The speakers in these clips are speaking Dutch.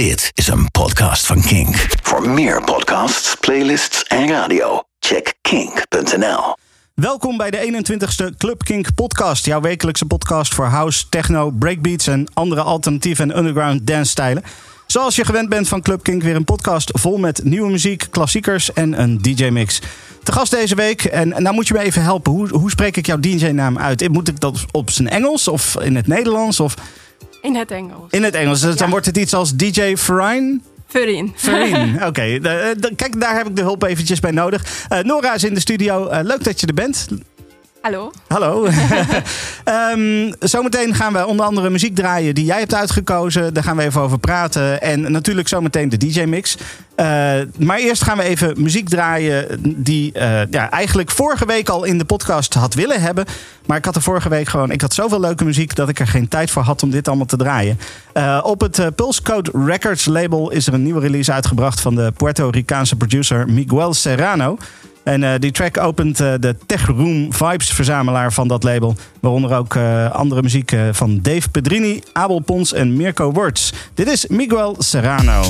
Dit is een podcast van Kink. Voor meer podcasts, playlists en radio, check kink.nl. Welkom bij de 21ste Club Kink podcast. Jouw wekelijkse podcast voor house, techno, breakbeats en andere alternatieve en underground dance stijlen. Zoals je gewend bent van Club Kink, weer een podcast vol met nieuwe muziek, klassiekers en een DJ-mix. Te gast deze week, en nou moet je me even helpen. Hoe, hoe spreek ik jouw DJ-naam uit? Moet ik dat op zijn Engels of in het Nederlands? Of... In het Engels. In het Engels. Dus dan wordt het iets als DJ Farine? Verin. Verin, oké. Eh, kijk, daar heb ik de hulp eventjes bij nodig. Uh, Nora is in de studio. Uh, leuk dat je er bent. Hallo. Hallo. um, zometeen gaan we onder andere muziek draaien die jij hebt uitgekozen. Daar gaan we even over praten. En natuurlijk zometeen de DJ-mix. Uh, maar eerst gaan we even muziek draaien die uh, ja, eigenlijk vorige week al in de podcast had willen hebben. Maar ik had er vorige week gewoon... Ik had zoveel leuke muziek dat ik er geen tijd voor had om dit allemaal te draaien. Uh, op het Pulse Code Records label is er een nieuwe release uitgebracht... van de Puerto Ricaanse producer Miguel Serrano... En die track opent de Tech Room Vibes verzamelaar van dat label. Waaronder ook andere muziek van Dave Pedrini, Abel Pons en Mirko Words. Dit is Miguel Serrano.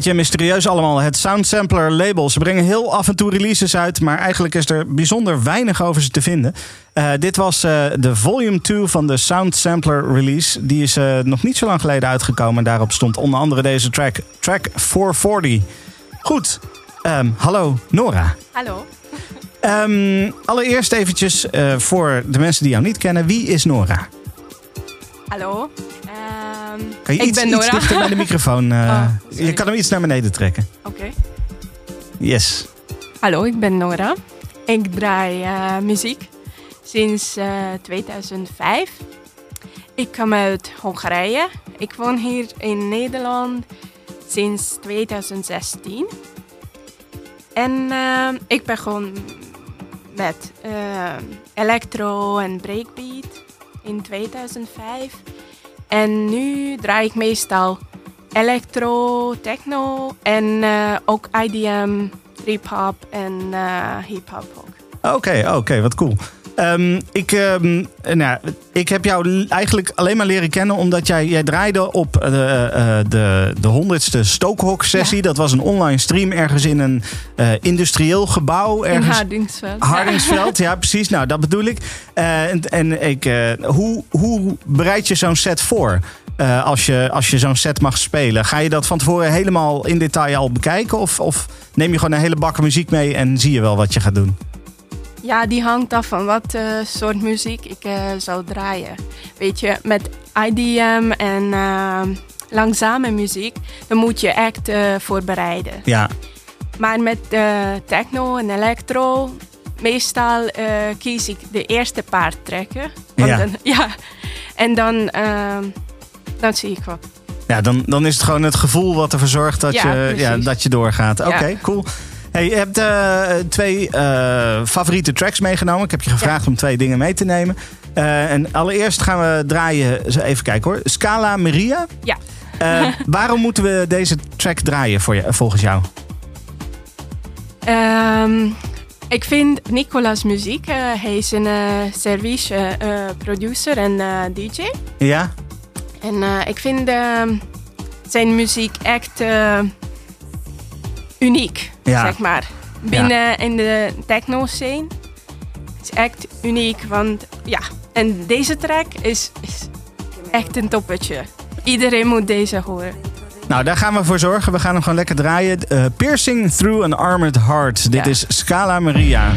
Beetje mysterieus allemaal. Het Sound Sampler label. Ze brengen heel af en toe releases uit, maar eigenlijk is er bijzonder weinig over ze te vinden. Uh, dit was uh, de volume 2 van de Sound Sampler release. Die is uh, nog niet zo lang geleden uitgekomen. Daarop stond onder andere deze track, track 440. Goed, um, hallo Nora. Hallo. Um, allereerst eventjes voor de mensen die jou niet kennen. Wie is Nora? Hallo. Kan je ik iets, ben Nora. iets dichter bij de microfoon? Uh, oh, je kan hem iets naar beneden trekken. Oké. Okay. Yes. Hallo, ik ben Nora. Ik draai uh, muziek sinds uh, 2005. Ik kom uit Hongarije. Ik woon hier in Nederland sinds 2016. En ik begon met electro en breakbeat in 2005. En nu draai ik meestal electro, techno en uh, ook IDM, trip-hop en uh, hip-hop ook. Oké, oké, wat cool. Um, ik, um, nou, ik heb jou eigenlijk alleen maar leren kennen omdat jij, jij draaide op de, uh, de, de honderdste Stookhok-sessie. Ja. Dat was een online stream ergens in een uh, industrieel gebouw. Ergens, in Hardingsveld. Hardingsveld, ja. precies. Nou, dat bedoel ik. en en ik, hoe, hoe bereid je zo'n set voor? Als je, als je zo'n set mag spelen. Ga je dat van tevoren helemaal in detail al bekijken? Of, of neem je gewoon een hele bakken muziek mee en zie je wel wat je gaat doen? Ja, die hangt af van wat uh, soort muziek ik uh, zou draaien. Weet je, met IDM en uh, langzame muziek, dan moet je echt voorbereiden. Ja. Maar met techno en electro, meestal kies ik de eerste paar trekken. Ja. Dan, ja. En dan, ehm, dan zie ik wat. Ja, dan, dan is het gewoon het gevoel wat ervoor zorgt dat, ja, je, ja, dat je doorgaat. Oké, okay, cool. Hey, je hebt uh, twee uh, favoriete tracks meegenomen. Ik heb je gevraagd ja. om twee dingen mee te nemen. Uh, en allereerst gaan we draaien, even kijken hoor. Scala Maria. Ja. waarom moeten we deze track draaien voor je, volgens jou? Um, ik vind Nicola's muziek, hij is een service producer en DJ. Ja. En ik vind ehm, zijn muziek echt uniek, zeg maar. Binnen in de techno-scene. Het is echt uniek, want ja. En deze track is, is echt een toppetje. Iedereen moet deze horen. Nou, daar gaan we voor zorgen. We gaan hem gewoon lekker draaien. Uh, Piercing Through an Armored Heart. Dit is Scala Maria.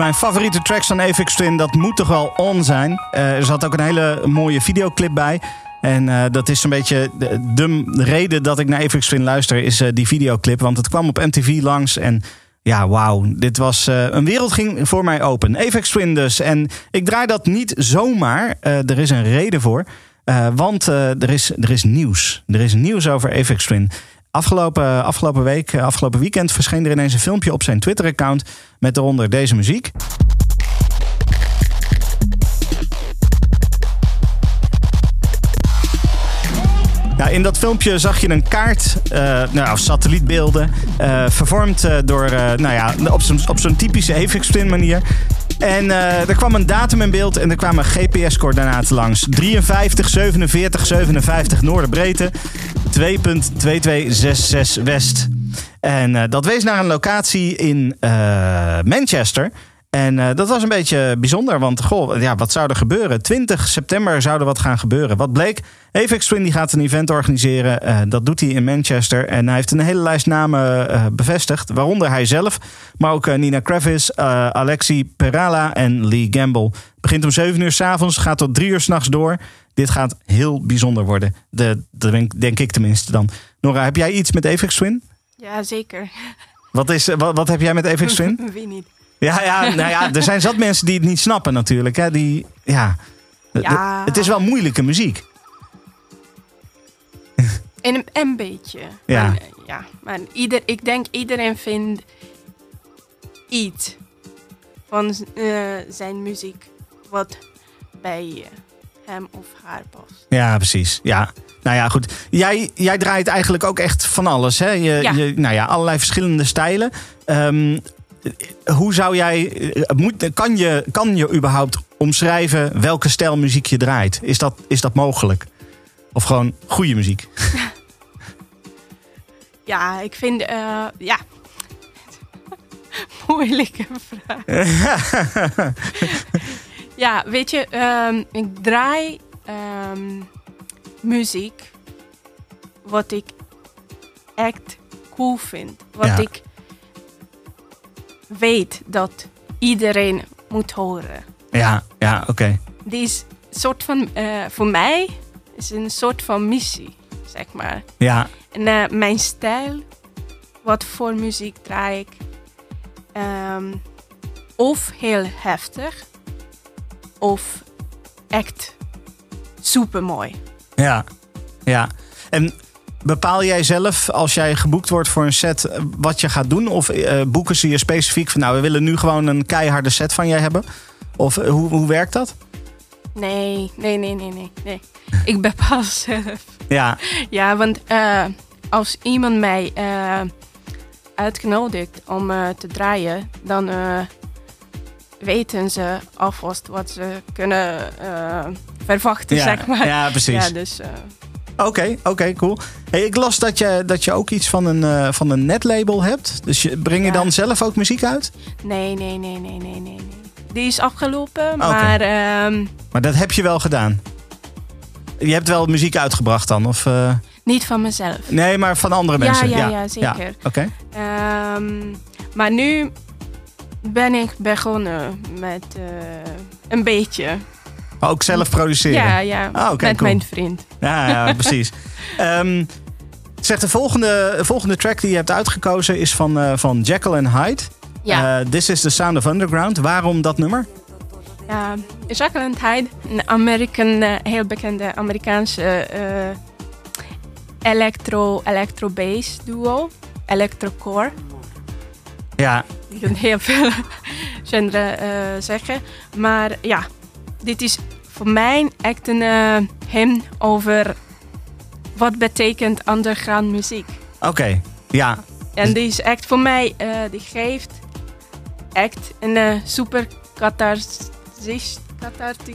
Mijn favoriete tracks van Apex Twin, dat moet toch wel on zijn. Uh, er zat ook een hele mooie videoclip bij. En uh, dat is een beetje de, de, reden dat ik naar Apex Twin luister, is uh, die videoclip. Want het kwam op MTV langs en ja, wauw. Dit was een wereld ging voor mij open. Apex Twin dus. En ik draai dat niet zomaar. er is een reden voor. want er, is, er is nieuws. Er is nieuws over Apex Twin. Afgelopen, afgelopen week, afgelopen weekend verscheen er ineens een filmpje op zijn Twitter-account met eronder deze muziek. Ja, in dat filmpje zag je een kaart, uh, nou, satellietbeelden, uh, vervormd door, nou ja, op zo'n op zo'n typische Twin manier. En er kwam een datum in beeld en er kwamen GPS-coördinaten langs. 53, 47, 57 noorderbreedte, 2.2266 west. En dat wees naar een locatie in Manchester. En uh, dat was een beetje bijzonder, want goh, ja, wat zou er gebeuren? 20 september zou er wat gaan gebeuren. Wat bleek? Apex Twin die gaat een event organiseren. Uh, dat doet hij in Manchester. En hij heeft een hele lijst namen uh, bevestigd. Waaronder hij zelf, maar ook Nina Kravis, Alexi Perala en Lee Gamble. Begint om 7 uur s'avonds, gaat tot 3 uur s'nachts door. Dit gaat heel bijzonder worden. De, de denk, denk ik tenminste dan. Nora, heb jij iets met Apex Twin? Ja, zeker. Wat, is, wat, wat heb jij met Apex Twin? Wie niet? Ja, ja, nou ja, er zijn zat mensen die het niet snappen natuurlijk. Hè? Die, ja. ja. Het is wel moeilijke muziek. Een, een beetje. Ja. Maar, ja, maar ieder, ik denk iedereen vindt iets van uh, zijn muziek wat bij hem of haar past. Ja, precies. Ja. Nou ja, goed. Jij, jij draait eigenlijk ook echt van alles. Hè? Je, ja. je, nou ja, allerlei verschillende stijlen. Um, hoe zou jij. Moet, kan, je, kan je überhaupt omschrijven welke stijl muziek je draait? Is dat, is dat mogelijk? Of gewoon goede muziek? Ja, ik vind. Uh, ja. Moeilijke vraag. ja, weet je, um, ik draai um, muziek wat ik echt cool vind. Wat Ja. ik weet dat iedereen moet horen. ja, ja, oké. Die is een soort van, eh, voor mij is een soort van missie, zeg maar. Ja, En eh, mijn stijl, wat voor muziek draai ik, ehm, of heel heftig, of echt super mooi. ja, ja. En bepaal jij zelf, als jij geboekt wordt voor een set, eh, wat je gaat doen? Of eh, boeken ze je specifiek van, nou, we willen nu gewoon een keiharde set van jij hebben? Of eh, hoe, hoe werkt dat? Nee, nee, nee, nee, nee. nee. ik bepaal zelf. Ja, Ja, want als iemand mij uitgenodigd om te draaien, dan weten ze alvast wat ze kunnen verwachten, ja, zeg maar. ja precies. Ja, dus Oké, oké, cool. Hey, ik las dat je, dat je ook iets van een, eh, van een netlabel hebt. Dus je, breng je Ja. dan zelf ook muziek uit? nee, nee, nee, nee, nee, nee, nee. Die is afgelopen, maar ehm, Maar dat heb je wel gedaan. Je hebt wel muziek uitgebracht dan? Of, eh, niet van mezelf. nee, maar van andere Ja, mensen? ja, ja, zeker. Oké. Ehm, maar nu ben ik begonnen met eh, een beetje. Maar ook zelf produceren? Ja, ja. Ah, met cool. mijn vriend. Ja, ja precies. Ehm, zeg, de volgende, volgende track die je hebt uitgekozen is van, eh, van Jekyll and Hyde. Ja. Eh, This is the Sound of Underground. Waarom dat nummer? Ja, Jacqueline Hyde, een American, eh, heel bekende Amerikaanse electro, electro-bass duo. Electrocore. Ja, Je kunt heel veel genre zeggen. Maar ja, dit is voor mij echt een eh, hymn over wat betekent underground muziek. oké. Ja, En die is echt voor mij, eh, die geeft echt een eh, super catharsis, cathartisch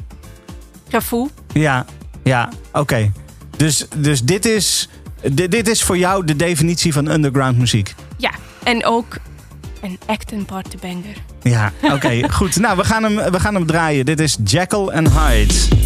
gevoel. ja, ja, oké. Dus, dus dit, is, dit, dit is voor jou de definitie van underground muziek? Ja, en ook een echt een partybanger. Ja, oké, goed. Nou, we gaan, hem, we gaan hem draaien. Dit is Jekyll and Hyde.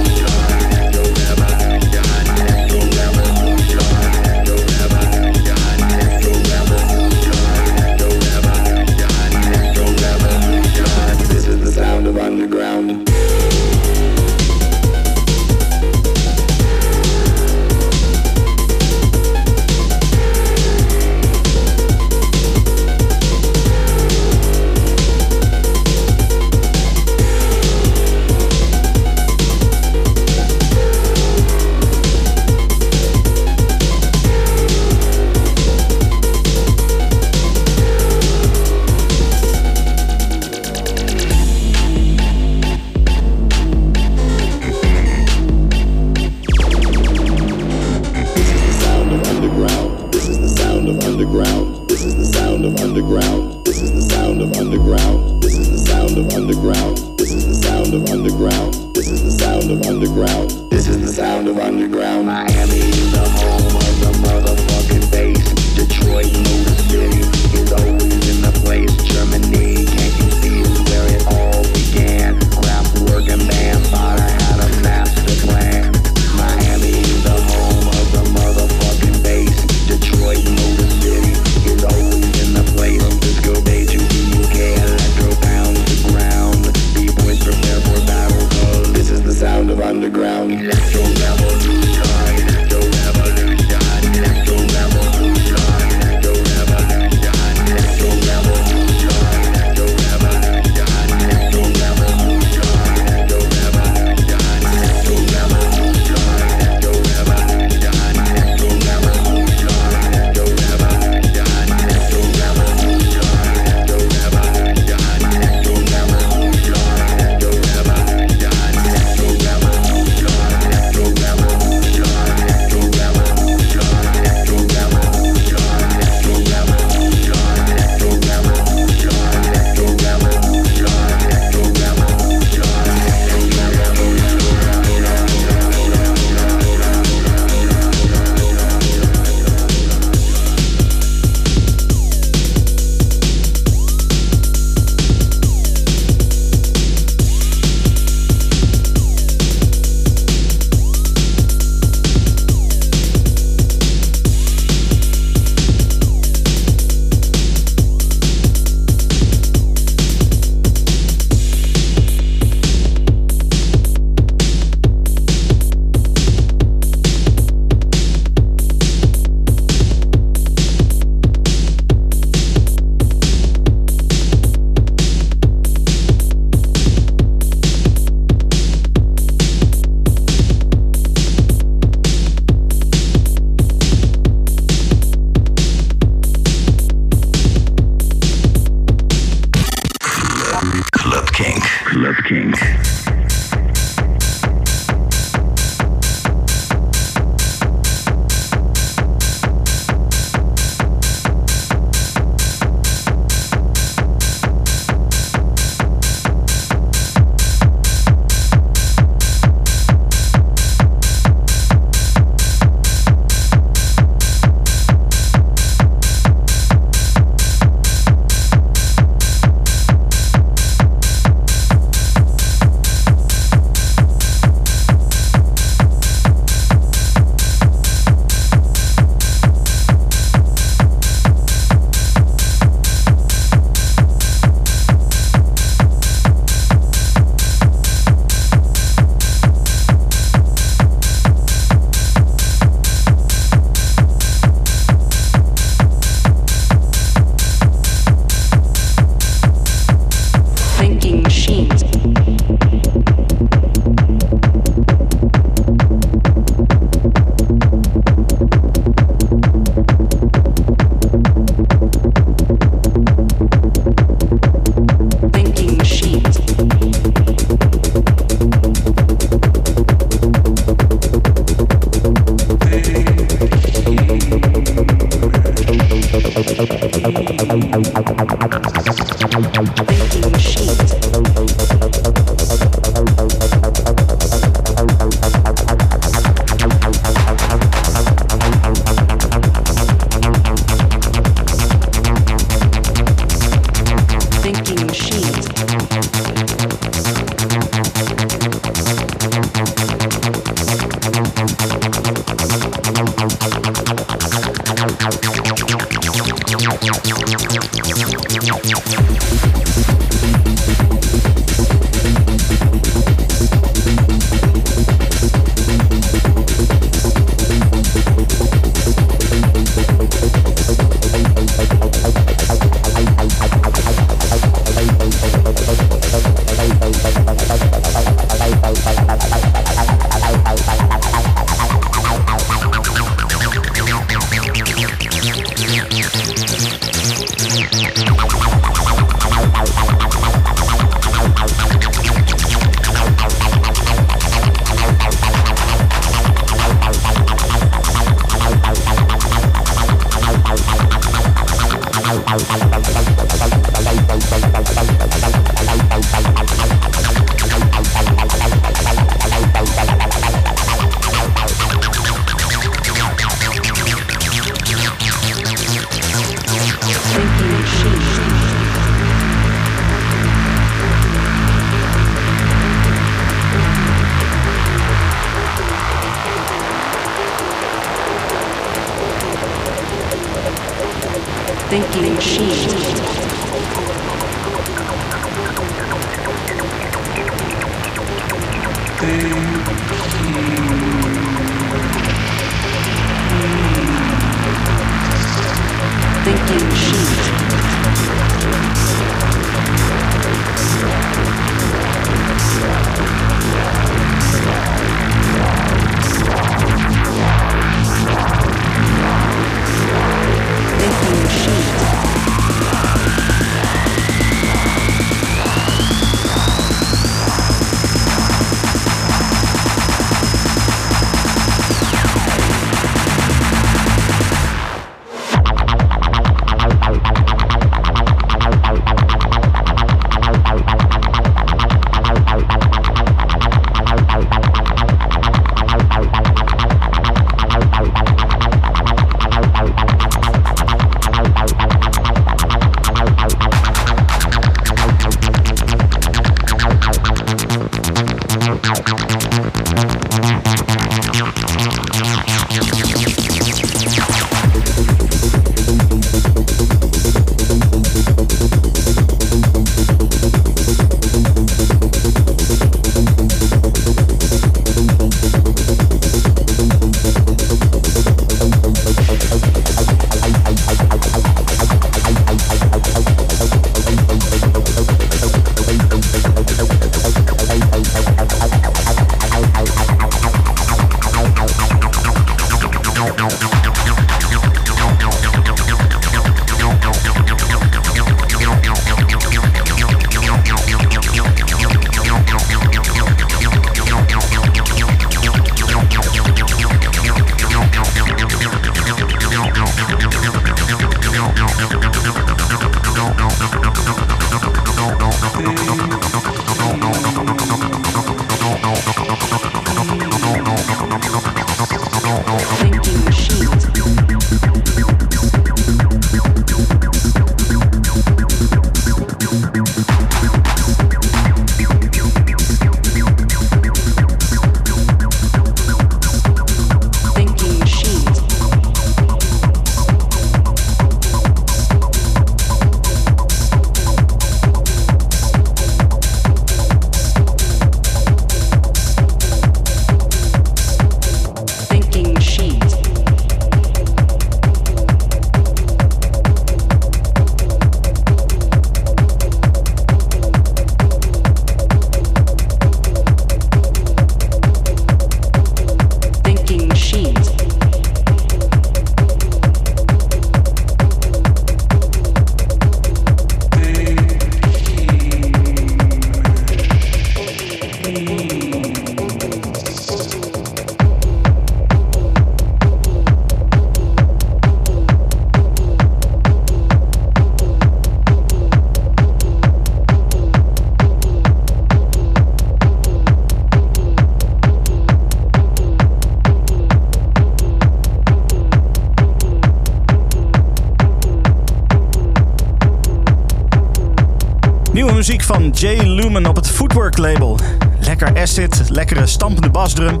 Label. Lekker acid, lekkere stampende basdrum.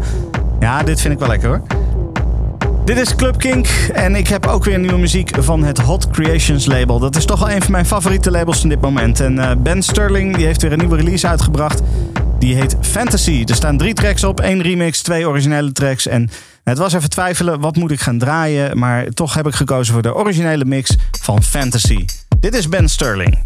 Ja, dit vind ik wel lekker hoor. Dit is Club Kink en ik heb ook weer nieuwe muziek van het Hot Creations label. Dat is toch wel een van mijn favoriete labels in dit moment. En eh, Ben Sterling die heeft weer een nieuwe release uitgebracht. Die heet Fantasy. Er staan drie tracks op, één remix, twee originele tracks. En het was even twijfelen, wat moet ik gaan draaien? Maar toch heb ik gekozen voor de originele mix van Fantasy. Dit is Ben Sterling.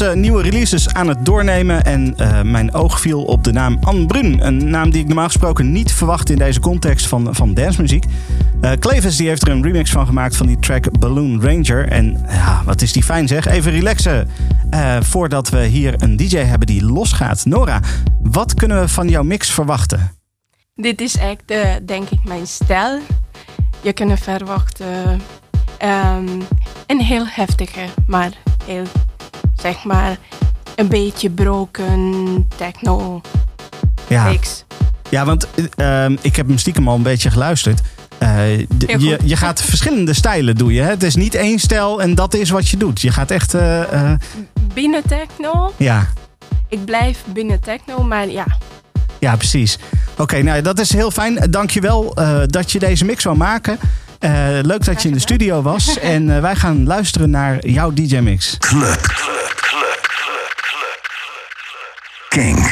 Eh, nieuwe releases aan het doornemen en eh, mijn oog viel op de naam Anne Brun. Een naam die ik normaal gesproken niet verwacht in deze context van, van dancemuziek. Eh Clevis die heeft er een remix van gemaakt van die track Balloon Ranger. En ja, wat is die fijn zeg. Even relaxen eh, voordat we hier een DJ hebben die losgaat. Nora, wat kunnen we van jouw mix verwachten? Dit is echt, eh, denk ik, mijn stijl. Je kunt verwachten ehm, een heel heftige, maar heel, zeg maar, een beetje broken techno Ja, mix. ja want eh, ehm, ik heb hem stiekem al een beetje geluisterd. Eh, je, je gaat verschillende stijlen doe je. Hè? Het is niet één stijl en dat is wat je doet. Je gaat echt... eh, eh, Binnen techno, ja, ik blijf binnen techno, maar ja, ja, precies. Oké, nou dat is heel fijn. Dankjewel uh, dat je deze mix wou maken. Eh, leuk dat je in de studio was. en wij gaan luisteren naar jouw DJ-mix. Club. King.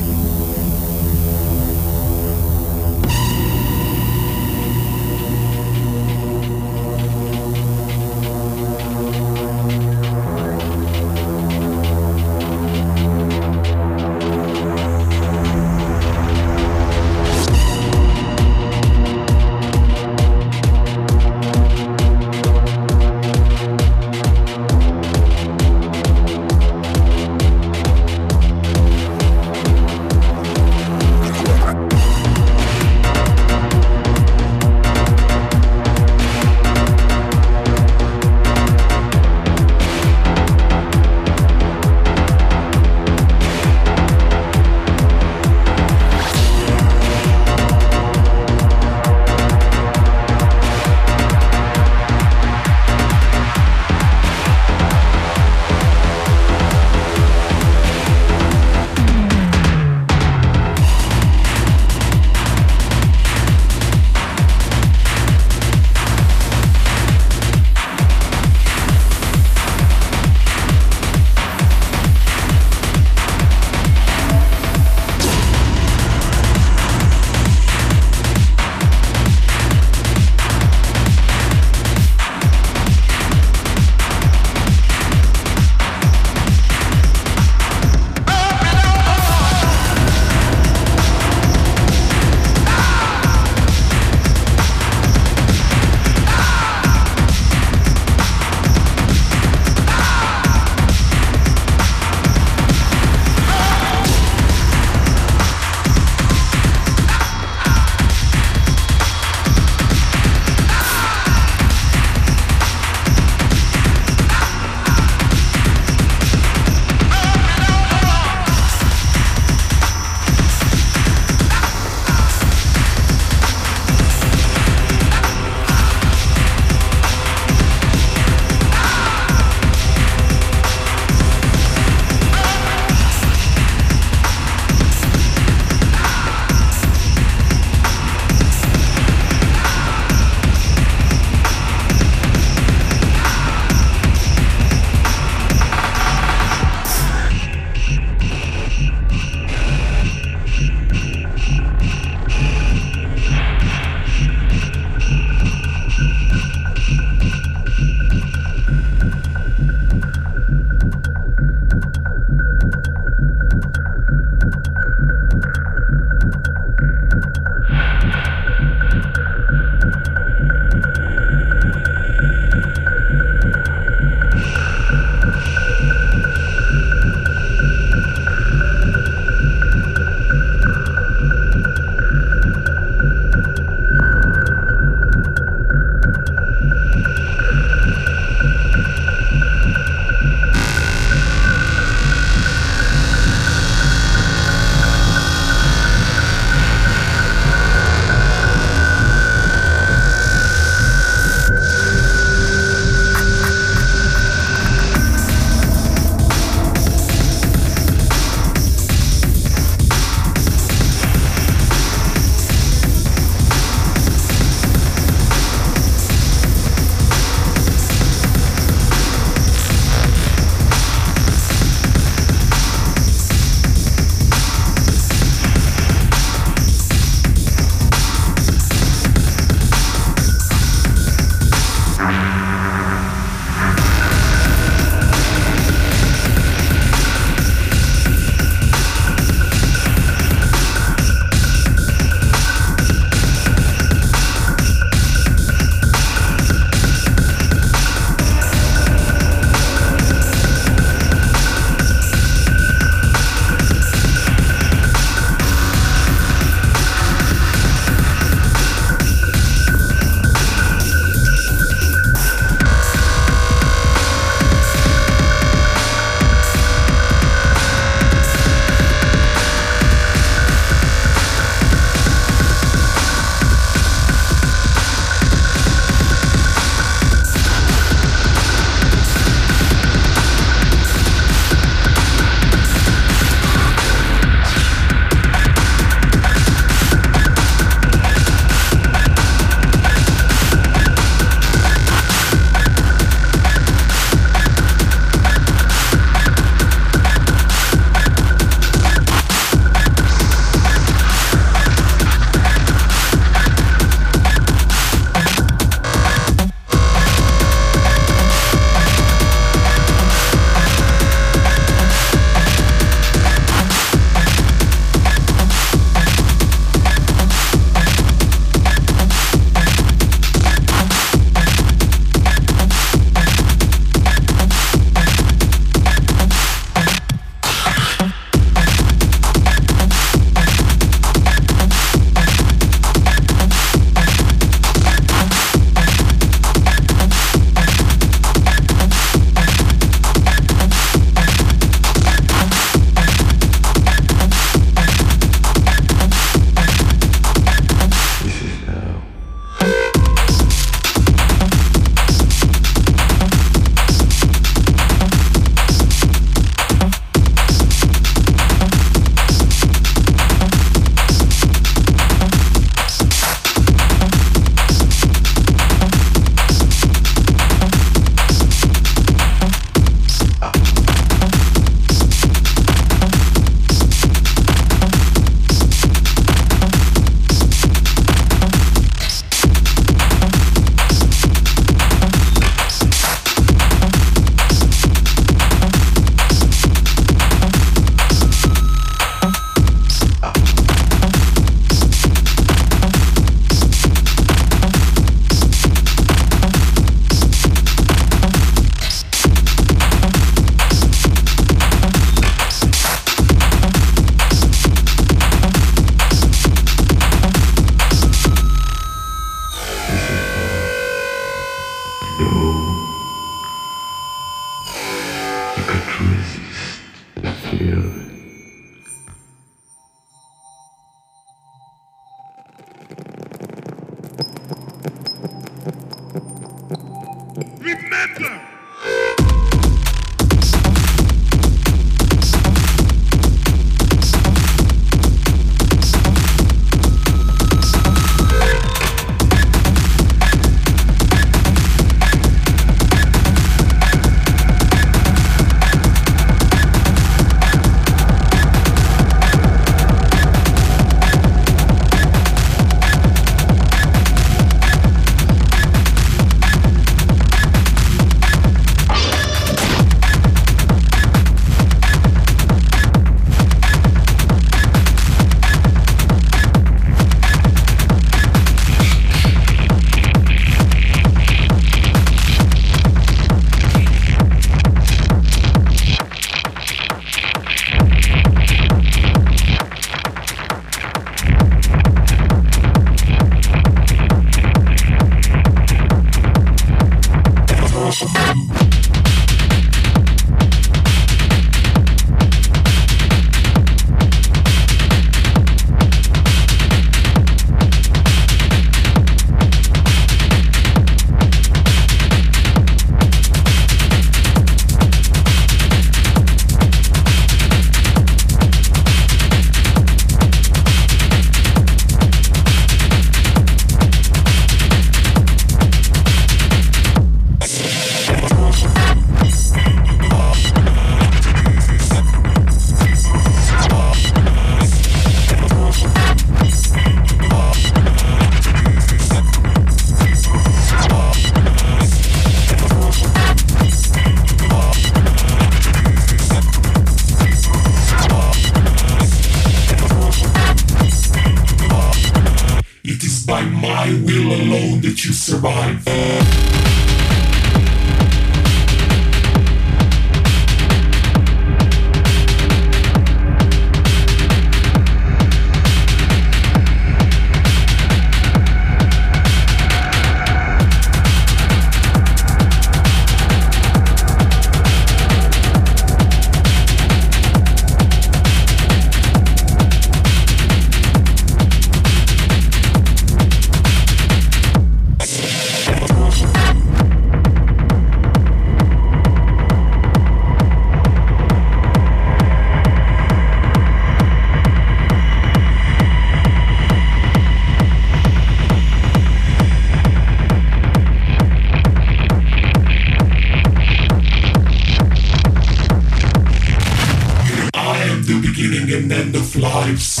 Beginning and end of lives.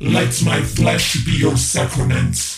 Let my flesh be your sacrament.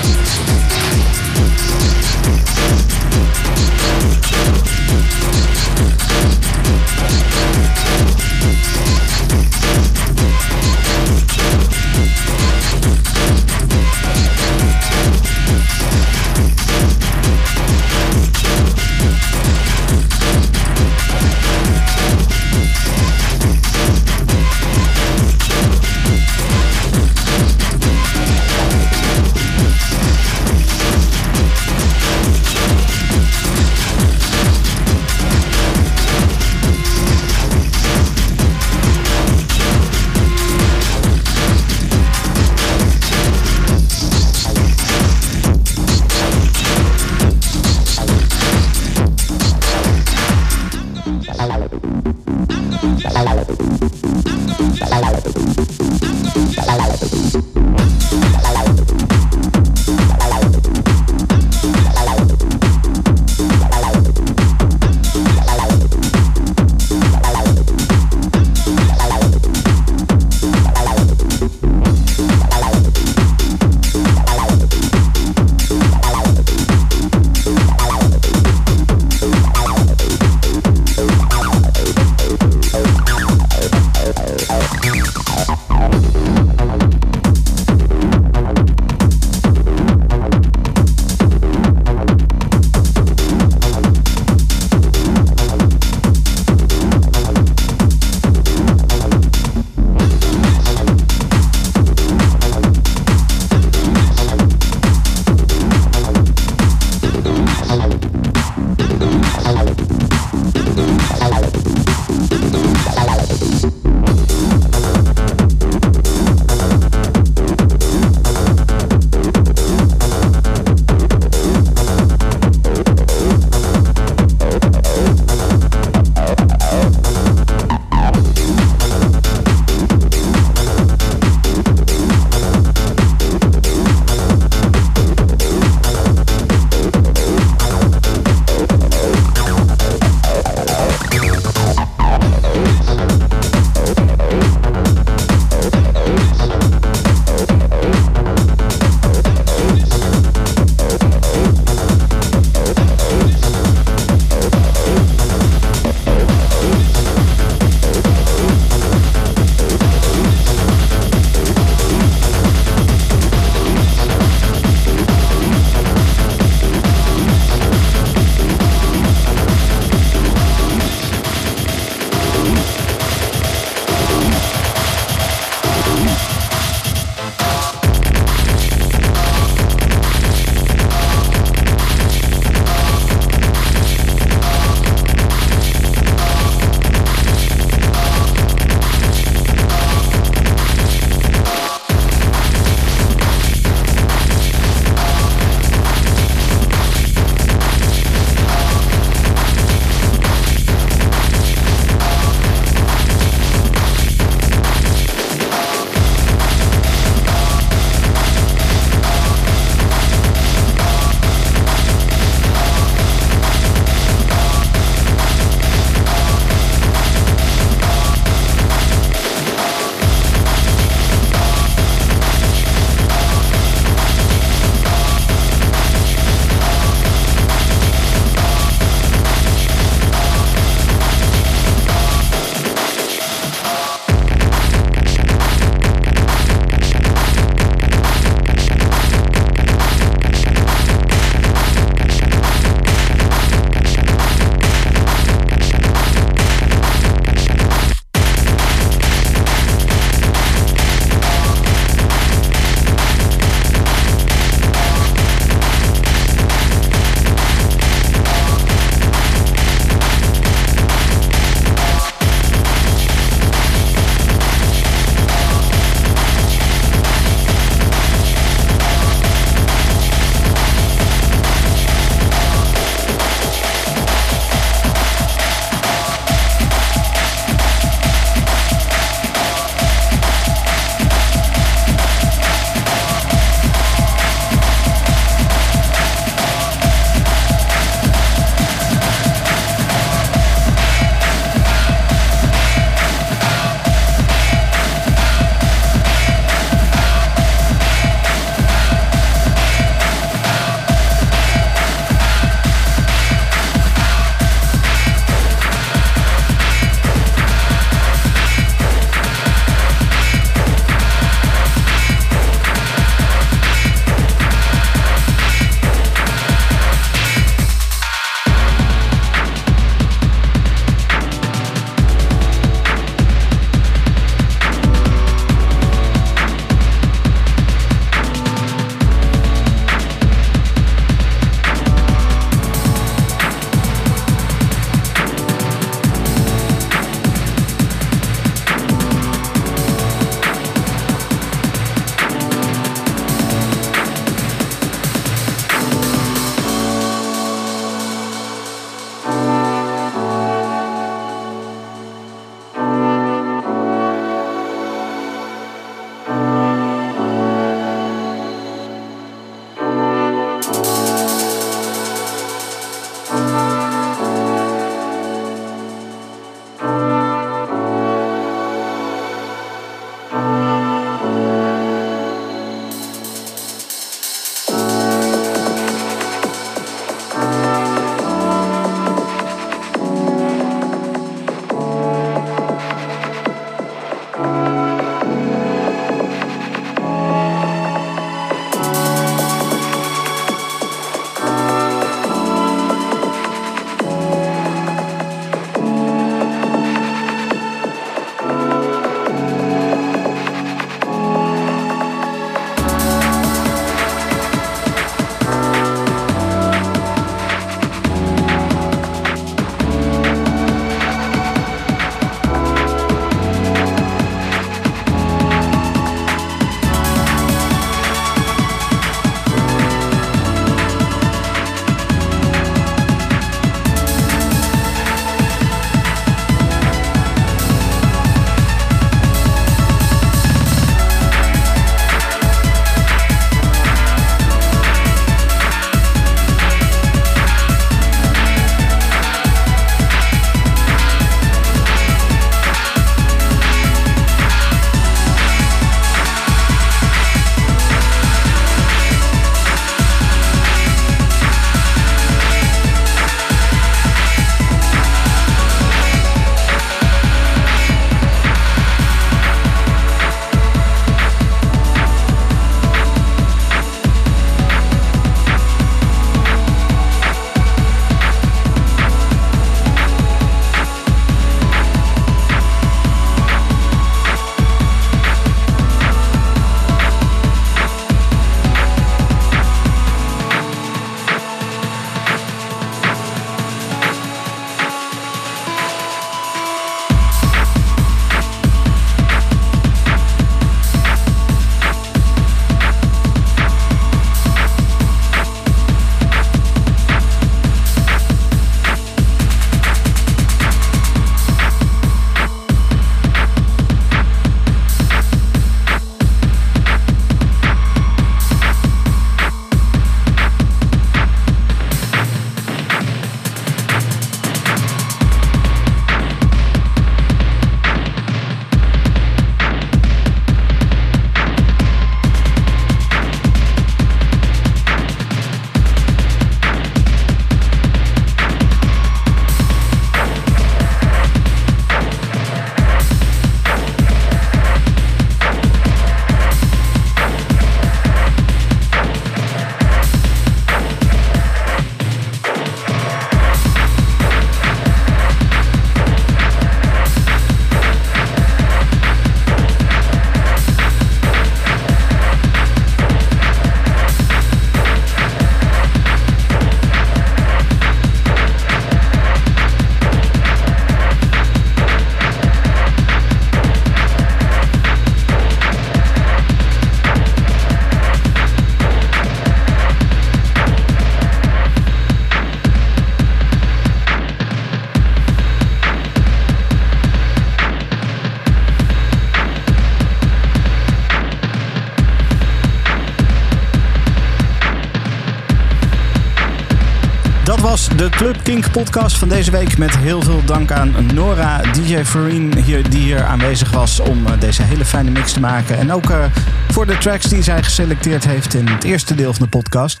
De Club Kink podcast van deze week. Met heel veel dank aan Nora, DJ Farine, hier, die hier aanwezig was om eh, deze hele fijne mix te maken. En ook eh, voor de tracks die zij geselecteerd heeft in het eerste deel van de podcast.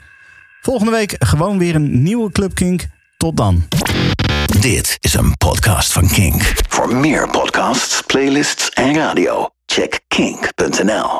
Volgende week gewoon weer een nieuwe Club Kink. Tot dan. Dit is een podcast van Kink. Voor meer podcasts, playlists en radio, check kink.nl.